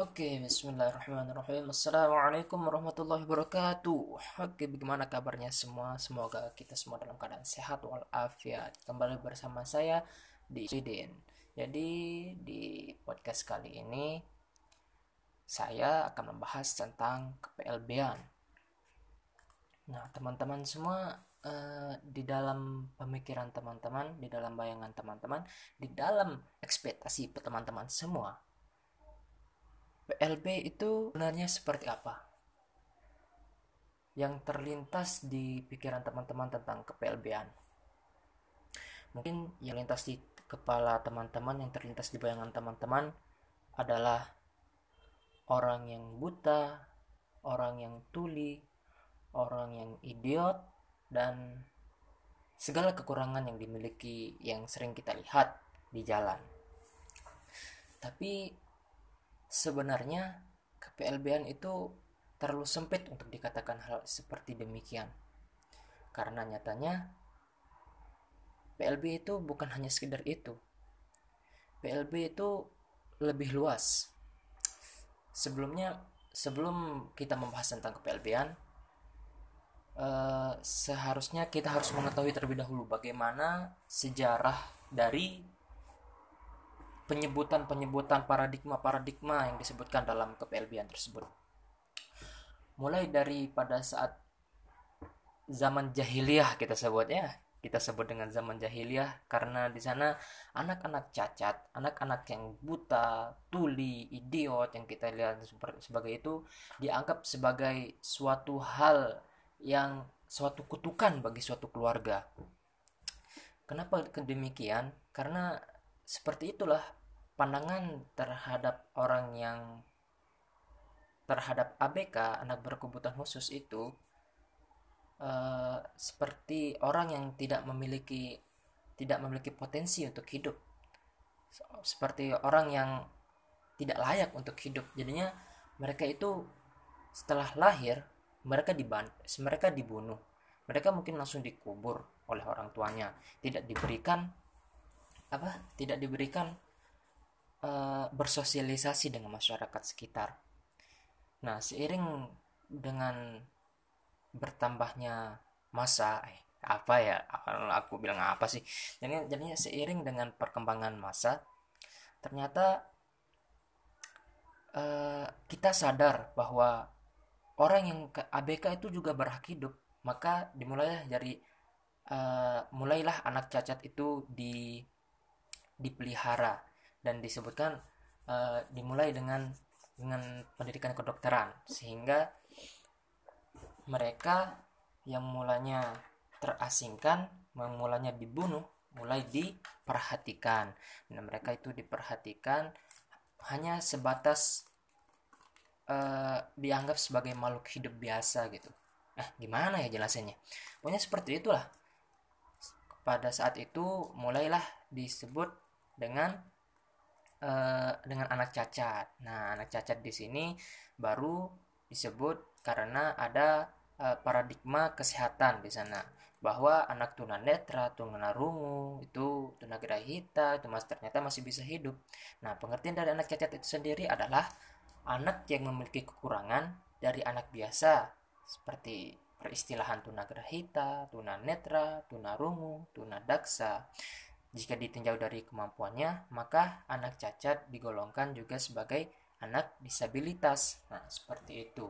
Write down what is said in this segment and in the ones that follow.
Oke, bismillahirrahmanirrahim. Assalamualaikum warahmatullahi wabarakatuh. Oke, bagaimana kabarnya semua? Semoga kita semua dalam keadaan sehat walafiat. Kembali bersama saya di Sweden. Jadi, di podcast kali ini saya akan membahas tentang keplb Nah, teman-teman semua uh, di dalam pemikiran teman-teman, di dalam bayangan teman-teman, di dalam ekspektasi teman-teman semua, PLB itu sebenarnya seperti apa? Yang terlintas di pikiran teman-teman tentang keplb Mungkin yang lintas di kepala teman-teman, yang terlintas di bayangan teman-teman adalah orang yang buta, orang yang tuli, orang yang idiot, dan segala kekurangan yang dimiliki yang sering kita lihat di jalan. Tapi sebenarnya keplb itu terlalu sempit untuk dikatakan hal seperti demikian. Karena nyatanya PLB itu bukan hanya sekedar itu. PLB itu lebih luas. Sebelumnya sebelum kita membahas tentang keplb eh, seharusnya kita harus mengetahui terlebih dahulu bagaimana sejarah dari penyebutan-penyebutan paradigma-paradigma yang disebutkan dalam keplb tersebut. Mulai dari pada saat zaman jahiliyah kita sebut ya, kita sebut dengan zaman jahiliyah karena di sana anak-anak cacat, anak-anak yang buta, tuli, idiot yang kita lihat sebagai itu dianggap sebagai suatu hal yang suatu kutukan bagi suatu keluarga. Kenapa demikian? Karena seperti itulah pandangan terhadap orang yang terhadap ABK anak berkebutuhan khusus itu uh, seperti orang yang tidak memiliki tidak memiliki potensi untuk hidup. Seperti orang yang tidak layak untuk hidup. Jadinya mereka itu setelah lahir mereka diban mereka dibunuh. Mereka mungkin langsung dikubur oleh orang tuanya. Tidak diberikan apa tidak diberikan uh, bersosialisasi dengan masyarakat sekitar. Nah, seiring dengan bertambahnya masa, eh, apa ya? Aku bilang apa sih? Jadi, jadinya seiring dengan perkembangan masa, ternyata uh, kita sadar bahwa orang yang ke ABK itu juga berhak hidup. Maka dimulailah dari uh, mulailah anak cacat itu di dipelihara dan disebutkan uh, dimulai dengan dengan pendidikan kedokteran. Sehingga mereka yang mulanya terasingkan mulanya dibunuh mulai diperhatikan. Dan mereka itu diperhatikan hanya sebatas uh, dianggap sebagai makhluk hidup biasa gitu. Eh gimana ya jelasannya pokoknya seperti itulah. Pada saat itu mulailah disebut dengan uh, dengan anak cacat. Nah, anak cacat di sini baru disebut karena ada uh, paradigma kesehatan di sana bahwa anak tunanetra, tunarungu, itu tunagrahita, itu mas ternyata masih bisa hidup. Nah, pengertian dari anak cacat itu sendiri adalah anak yang memiliki kekurangan dari anak biasa seperti peristilahan tunagrahita, tunanetra, tunarungu, tunadaksa. Jika ditinjau dari kemampuannya, maka anak cacat digolongkan juga sebagai anak disabilitas. Nah, seperti itu.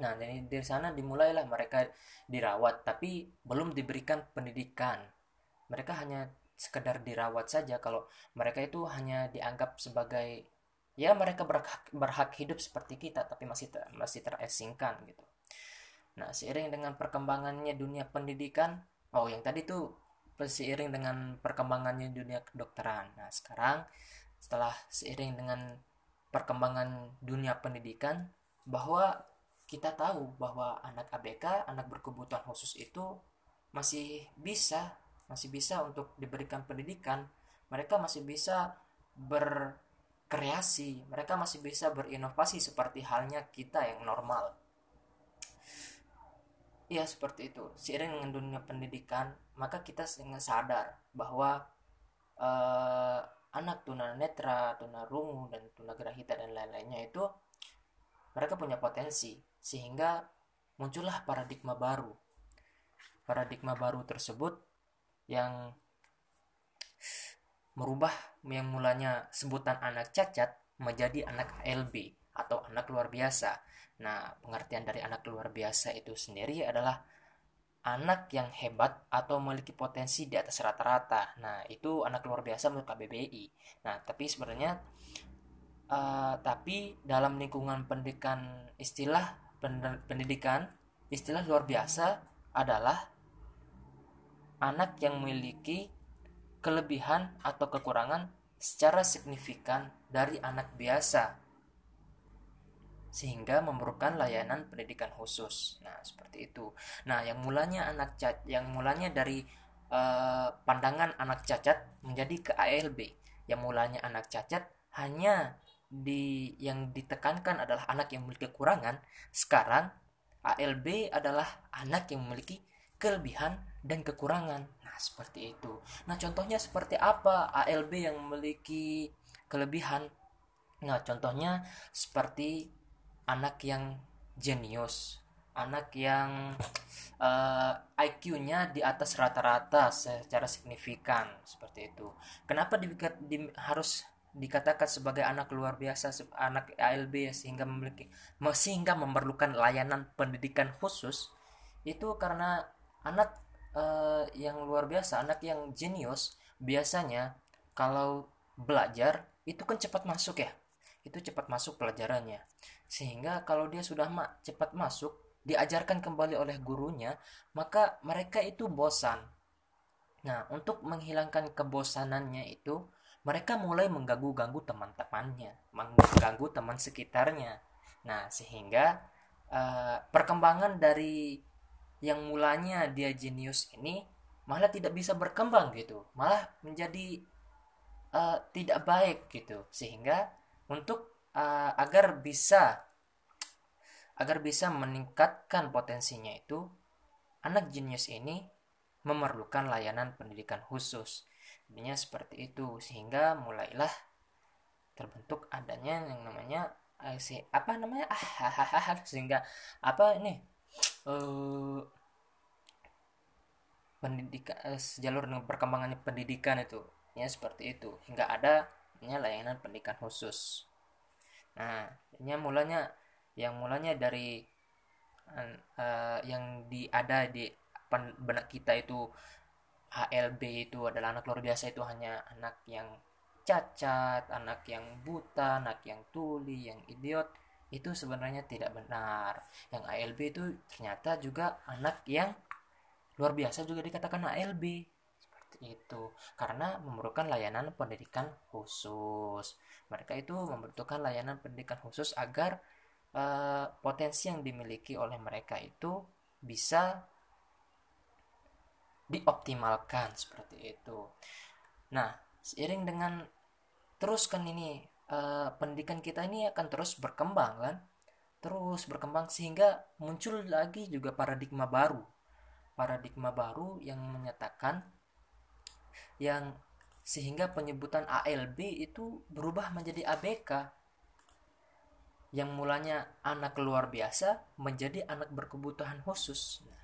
Nah, dari, dari sana dimulailah mereka dirawat, tapi belum diberikan pendidikan. Mereka hanya sekedar dirawat saja kalau mereka itu hanya dianggap sebagai ya mereka berhak, berhak hidup seperti kita tapi masih ter, masih terasingkan gitu. Nah, seiring dengan perkembangannya dunia pendidikan, oh yang tadi tuh seiring dengan perkembangannya dunia kedokteran. Nah, sekarang setelah seiring dengan perkembangan dunia pendidikan bahwa kita tahu bahwa anak ABK, anak berkebutuhan khusus itu masih bisa masih bisa untuk diberikan pendidikan. Mereka masih bisa berkreasi, mereka masih bisa berinovasi seperti halnya kita yang normal. Ya seperti itu. Seiring dengan dunia pendidikan, maka kita sangat sadar bahwa uh, anak tunanetra, tunarungu dan tunagrahita dan lain-lainnya itu mereka punya potensi sehingga muncullah paradigma baru. Paradigma baru tersebut yang merubah yang mulanya sebutan anak cacat menjadi anak ALB atau anak luar biasa. Nah, pengertian dari anak luar biasa itu sendiri adalah anak yang hebat atau memiliki potensi di atas rata-rata. Nah, itu anak luar biasa menurut KBBI. Nah, tapi sebenarnya uh, tapi dalam lingkungan pendidikan istilah pendidikan istilah luar biasa adalah anak yang memiliki kelebihan atau kekurangan secara signifikan dari anak biasa sehingga memerlukan layanan pendidikan khusus. Nah, seperti itu. Nah, yang mulanya anak cacat yang mulanya dari uh, pandangan anak cacat menjadi ke ALB. Yang mulanya anak cacat hanya di yang ditekankan adalah anak yang memiliki kekurangan, sekarang ALB adalah anak yang memiliki kelebihan dan kekurangan. Nah, seperti itu. Nah, contohnya seperti apa ALB yang memiliki kelebihan? Nah, contohnya seperti anak yang jenius anak yang uh, eh, IQ-nya di atas rata-rata secara signifikan seperti itu. Kenapa di, di, harus dikatakan sebagai anak luar biasa, anak ALB sehingga memiliki sehingga memerlukan layanan pendidikan khusus? Itu karena anak uh, yang luar biasa, anak yang jenius biasanya kalau belajar itu kan cepat masuk ya. Itu cepat masuk pelajarannya. Sehingga kalau dia sudah ma cepat masuk diajarkan kembali oleh gurunya maka mereka itu bosan. Nah untuk menghilangkan kebosanannya itu mereka mulai mengganggu-ganggu teman-temannya mengganggu teman sekitarnya. Nah sehingga uh, perkembangan dari yang mulanya dia jenius ini malah tidak bisa berkembang gitu. Malah menjadi uh, tidak baik gitu. Sehingga untuk uh, agar bisa agar bisa meningkatkan potensinya itu anak jenius ini memerlukan layanan pendidikan khusus. Intinya seperti itu. Sehingga mulailah terbentuk adanya yang namanya uh, si apa namanya? Ah sehingga apa ini? Uh, pendidikan jalur perkembangan pendidikan itu. Ya seperti itu. Hingga ada layanan pendidikan khusus Nah, ini mulanya yang mulanya dari uh, yang di ada di benak kita itu HLB itu adalah anak luar biasa itu hanya anak yang cacat, anak yang buta, anak yang tuli, yang idiot itu sebenarnya tidak benar. Yang ALB itu ternyata juga anak yang luar biasa juga dikatakan ALB itu. Karena memerlukan layanan pendidikan khusus. Mereka itu membutuhkan layanan pendidikan khusus agar uh, potensi yang dimiliki oleh mereka itu bisa dioptimalkan seperti itu. Nah seiring dengan teruskan ini uh, pendidikan kita ini akan terus berkembang kan? Terus berkembang sehingga muncul lagi juga paradigma baru. Paradigma baru yang menyatakan yang sehingga penyebutan ALB itu berubah menjadi ABK yang mulanya anak luar biasa menjadi anak berkebutuhan khusus. Nah,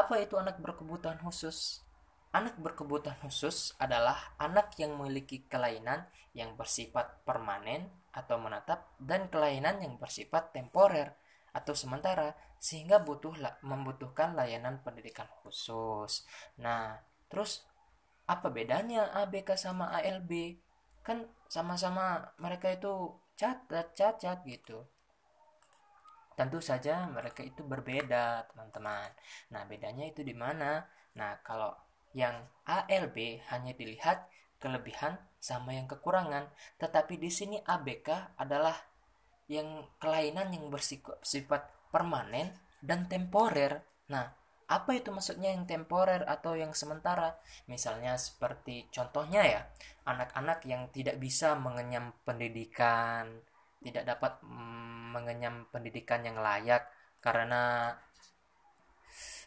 apa itu anak berkebutuhan khusus? Anak berkebutuhan khusus adalah anak yang memiliki kelainan yang bersifat permanen atau menetap dan kelainan yang bersifat temporer atau sementara sehingga butuh membutuhkan layanan pendidikan khusus. Nah, terus apa bedanya ABK sama ALB kan sama-sama mereka itu cacat cacat gitu. Tentu saja mereka itu berbeda teman-teman. Nah bedanya itu di mana? Nah kalau yang ALB hanya dilihat kelebihan sama yang kekurangan. Tetapi di sini ABK adalah yang kelainan yang bersifat permanen dan temporer. Nah apa itu maksudnya yang temporer atau yang sementara? Misalnya seperti contohnya ya anak-anak yang tidak bisa mengenyam pendidikan tidak dapat mm, mengenyam pendidikan yang layak karena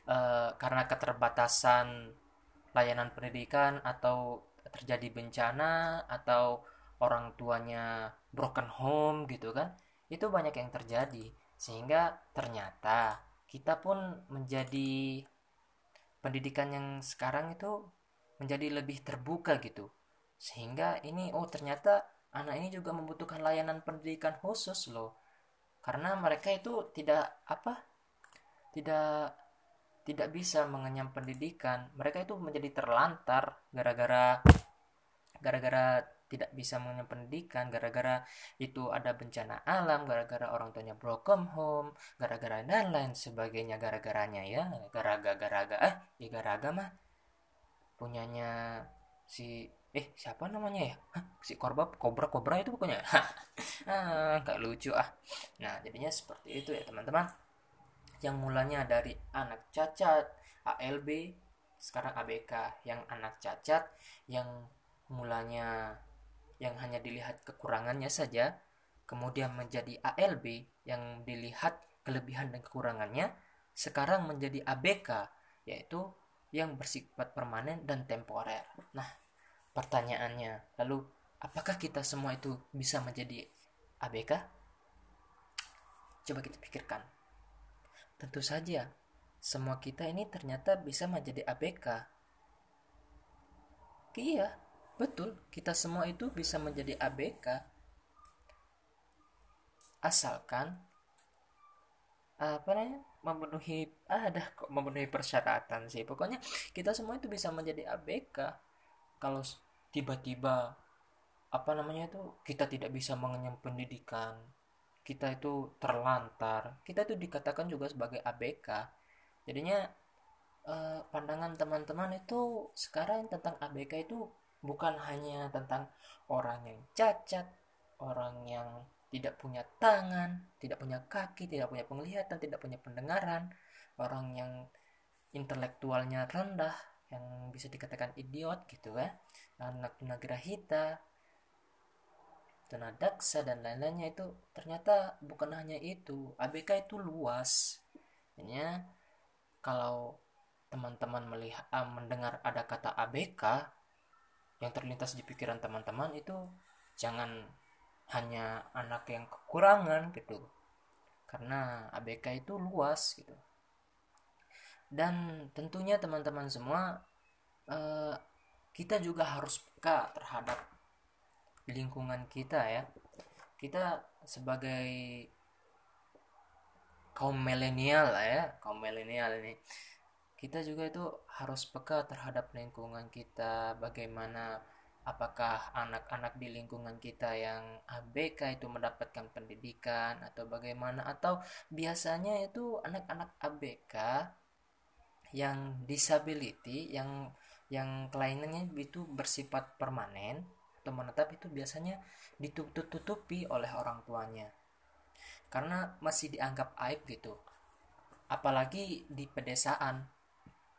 uh, karena keterbatasan layanan pendidikan atau terjadi bencana atau orang tuanya broken home gitu kan itu banyak yang terjadi. Sehingga ternyata kita pun menjadi pendidikan yang sekarang itu menjadi lebih terbuka gitu. Sehingga ini oh ternyata anak ini juga membutuhkan layanan pendidikan khusus loh. Karena mereka itu tidak apa tidak tidak bisa mengenyam pendidikan. Mereka itu menjadi terlantar gara-gara gara-gara tidak bisa mengenyam pendidikan gara-gara itu ada bencana alam gara-gara orang tuanya broken home gara-gara dan lain sebagainya gara-garanya ya gara-gara gara-gara eh ya gara-gara mah punyanya si eh siapa namanya ya? Hah, si korba kobra kobra itu pokoknya. Ah nggak lucu ah. Nah jadinya seperti itu ya teman-teman. Yang mulanya dari anak cacat ALB sekarang ABK yang anak cacat yang mulanya yang hanya dilihat kekurangannya saja, kemudian menjadi ALB yang dilihat kelebihan dan kekurangannya, sekarang menjadi ABK, yaitu yang bersifat permanen dan temporer. Nah, pertanyaannya, lalu apakah kita semua itu bisa menjadi ABK? Coba kita pikirkan. Tentu saja, semua kita ini ternyata bisa menjadi ABK. Iya, Betul, kita semua itu bisa menjadi ABK asalkan apa namanya memenuhi ah, ada kok memenuhi persyaratan sih. Pokoknya kita semua itu bisa menjadi ABK kalau tiba-tiba apa namanya itu kita tidak bisa mengenyam pendidikan kita itu terlantar. Kita itu dikatakan juga sebagai ABK jadinya eh, pandangan teman-teman itu sekarang tentang ABK itu bukan hanya tentang orang yang cacat, orang yang tidak punya tangan, tidak punya kaki, tidak punya penglihatan, tidak punya pendengaran, orang yang intelektualnya rendah, yang bisa dikatakan idiot gitu kan, anak tunagrahita, tunadaksa dan lain-lainnya itu ternyata bukan hanya itu, ABK itu luas. Hanya kalau teman-teman melihat mendengar ada kata ABK yang terlintas di pikiran teman-teman itu jangan hanya anak yang kekurangan gitu. Karena ABK itu luas gitu. Dan tentunya teman-teman semua eh, kita juga harus peka terhadap lingkungan kita ya. Kita sebagai kaum milenial ya kaum milenial ini kita juga itu harus peka terhadap lingkungan kita. Bagaimana apakah anak-anak di lingkungan kita yang ABK itu mendapatkan pendidikan atau bagaimana? Atau biasanya itu anak-anak ABK yang disability yang yang kelainannya itu bersifat permanen atau menetap itu biasanya ditutup-tutupi oleh orang tuanya. Karena masih dianggap aib gitu. Apalagi di pedesaan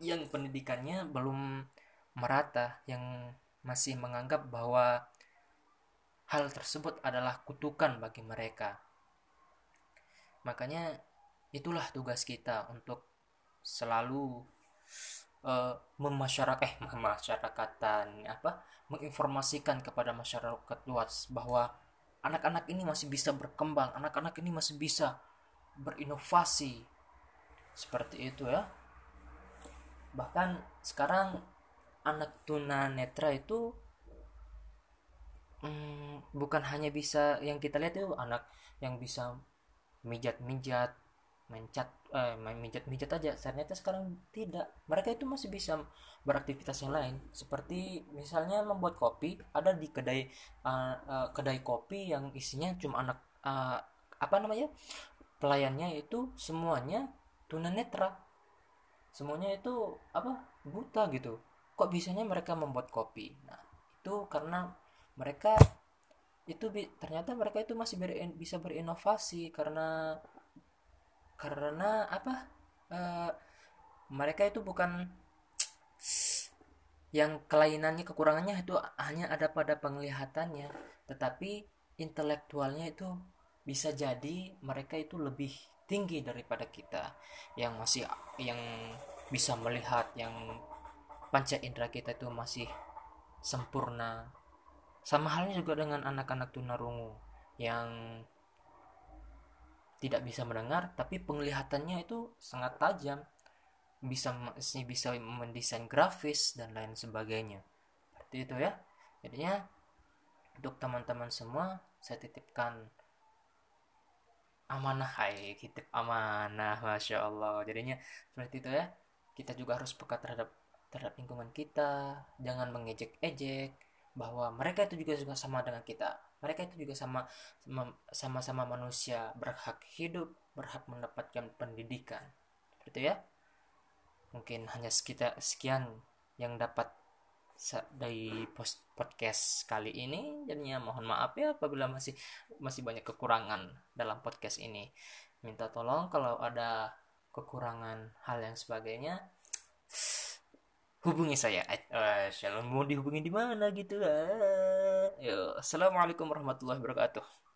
yang pendidikannya belum merata yang masih menganggap bahwa hal tersebut adalah kutukan bagi mereka. Makanya itulah tugas kita untuk selalu uh, memasyarakat eh memasyarakatan apa menginformasikan kepada masyarakat luas bahwa anak-anak ini masih bisa berkembang, anak-anak ini masih bisa berinovasi. Seperti itu ya bahkan sekarang anak tuna netra itu hmm, bukan hanya bisa yang kita lihat itu anak yang bisa mijat-mijat mencat eh mijat-mijat aja. Ternyata sekarang tidak. Mereka itu masih bisa beraktivitas yang lain. Seperti misalnya membuat kopi ada di kedai uh, uh, kedai kopi yang isinya cuma anak uh, apa namanya pelayannya itu semuanya tunanetra semuanya itu apa buta gitu. Kok bisanya mereka membuat kopi? Nah itu karena mereka itu ternyata mereka itu masih ber, bisa berinovasi karena karena apa e, mereka itu bukan yang kelainannya kekurangannya itu hanya ada pada penglihatannya. Tetapi intelektualnya itu bisa jadi mereka itu lebih tinggi daripada kita yang masih yang bisa melihat yang panca indera kita itu masih sempurna. Sama halnya juga dengan anak-anak tunarungu yang tidak bisa mendengar tapi penglihatannya itu sangat tajam. Bisa bisa mendesain grafis dan lain sebagainya. Seperti itu ya. Jadinya untuk teman-teman semua saya titipkan amanah hai titip amanah masya Allah. Jadinya seperti itu ya. Kita juga harus peka terhadap terhadap lingkungan kita. Jangan mengejek-ejek bahwa mereka itu juga juga sama dengan kita. Mereka itu juga sama sama-sama manusia berhak hidup berhak mendapatkan pendidikan. Seperti ya. Mungkin hanya sekitar sekian yang dapat dari post podcast kali ini. Jadinya mohon maaf ya apabila masih masih banyak kekurangan dalam podcast ini. Minta tolong kalau ada kekurangan hal yang sebagainya hubungi saya. Eh, uh, mau dihubungi di mana gitu lah Yo, assalamualaikum warahmatullahi wabarakatuh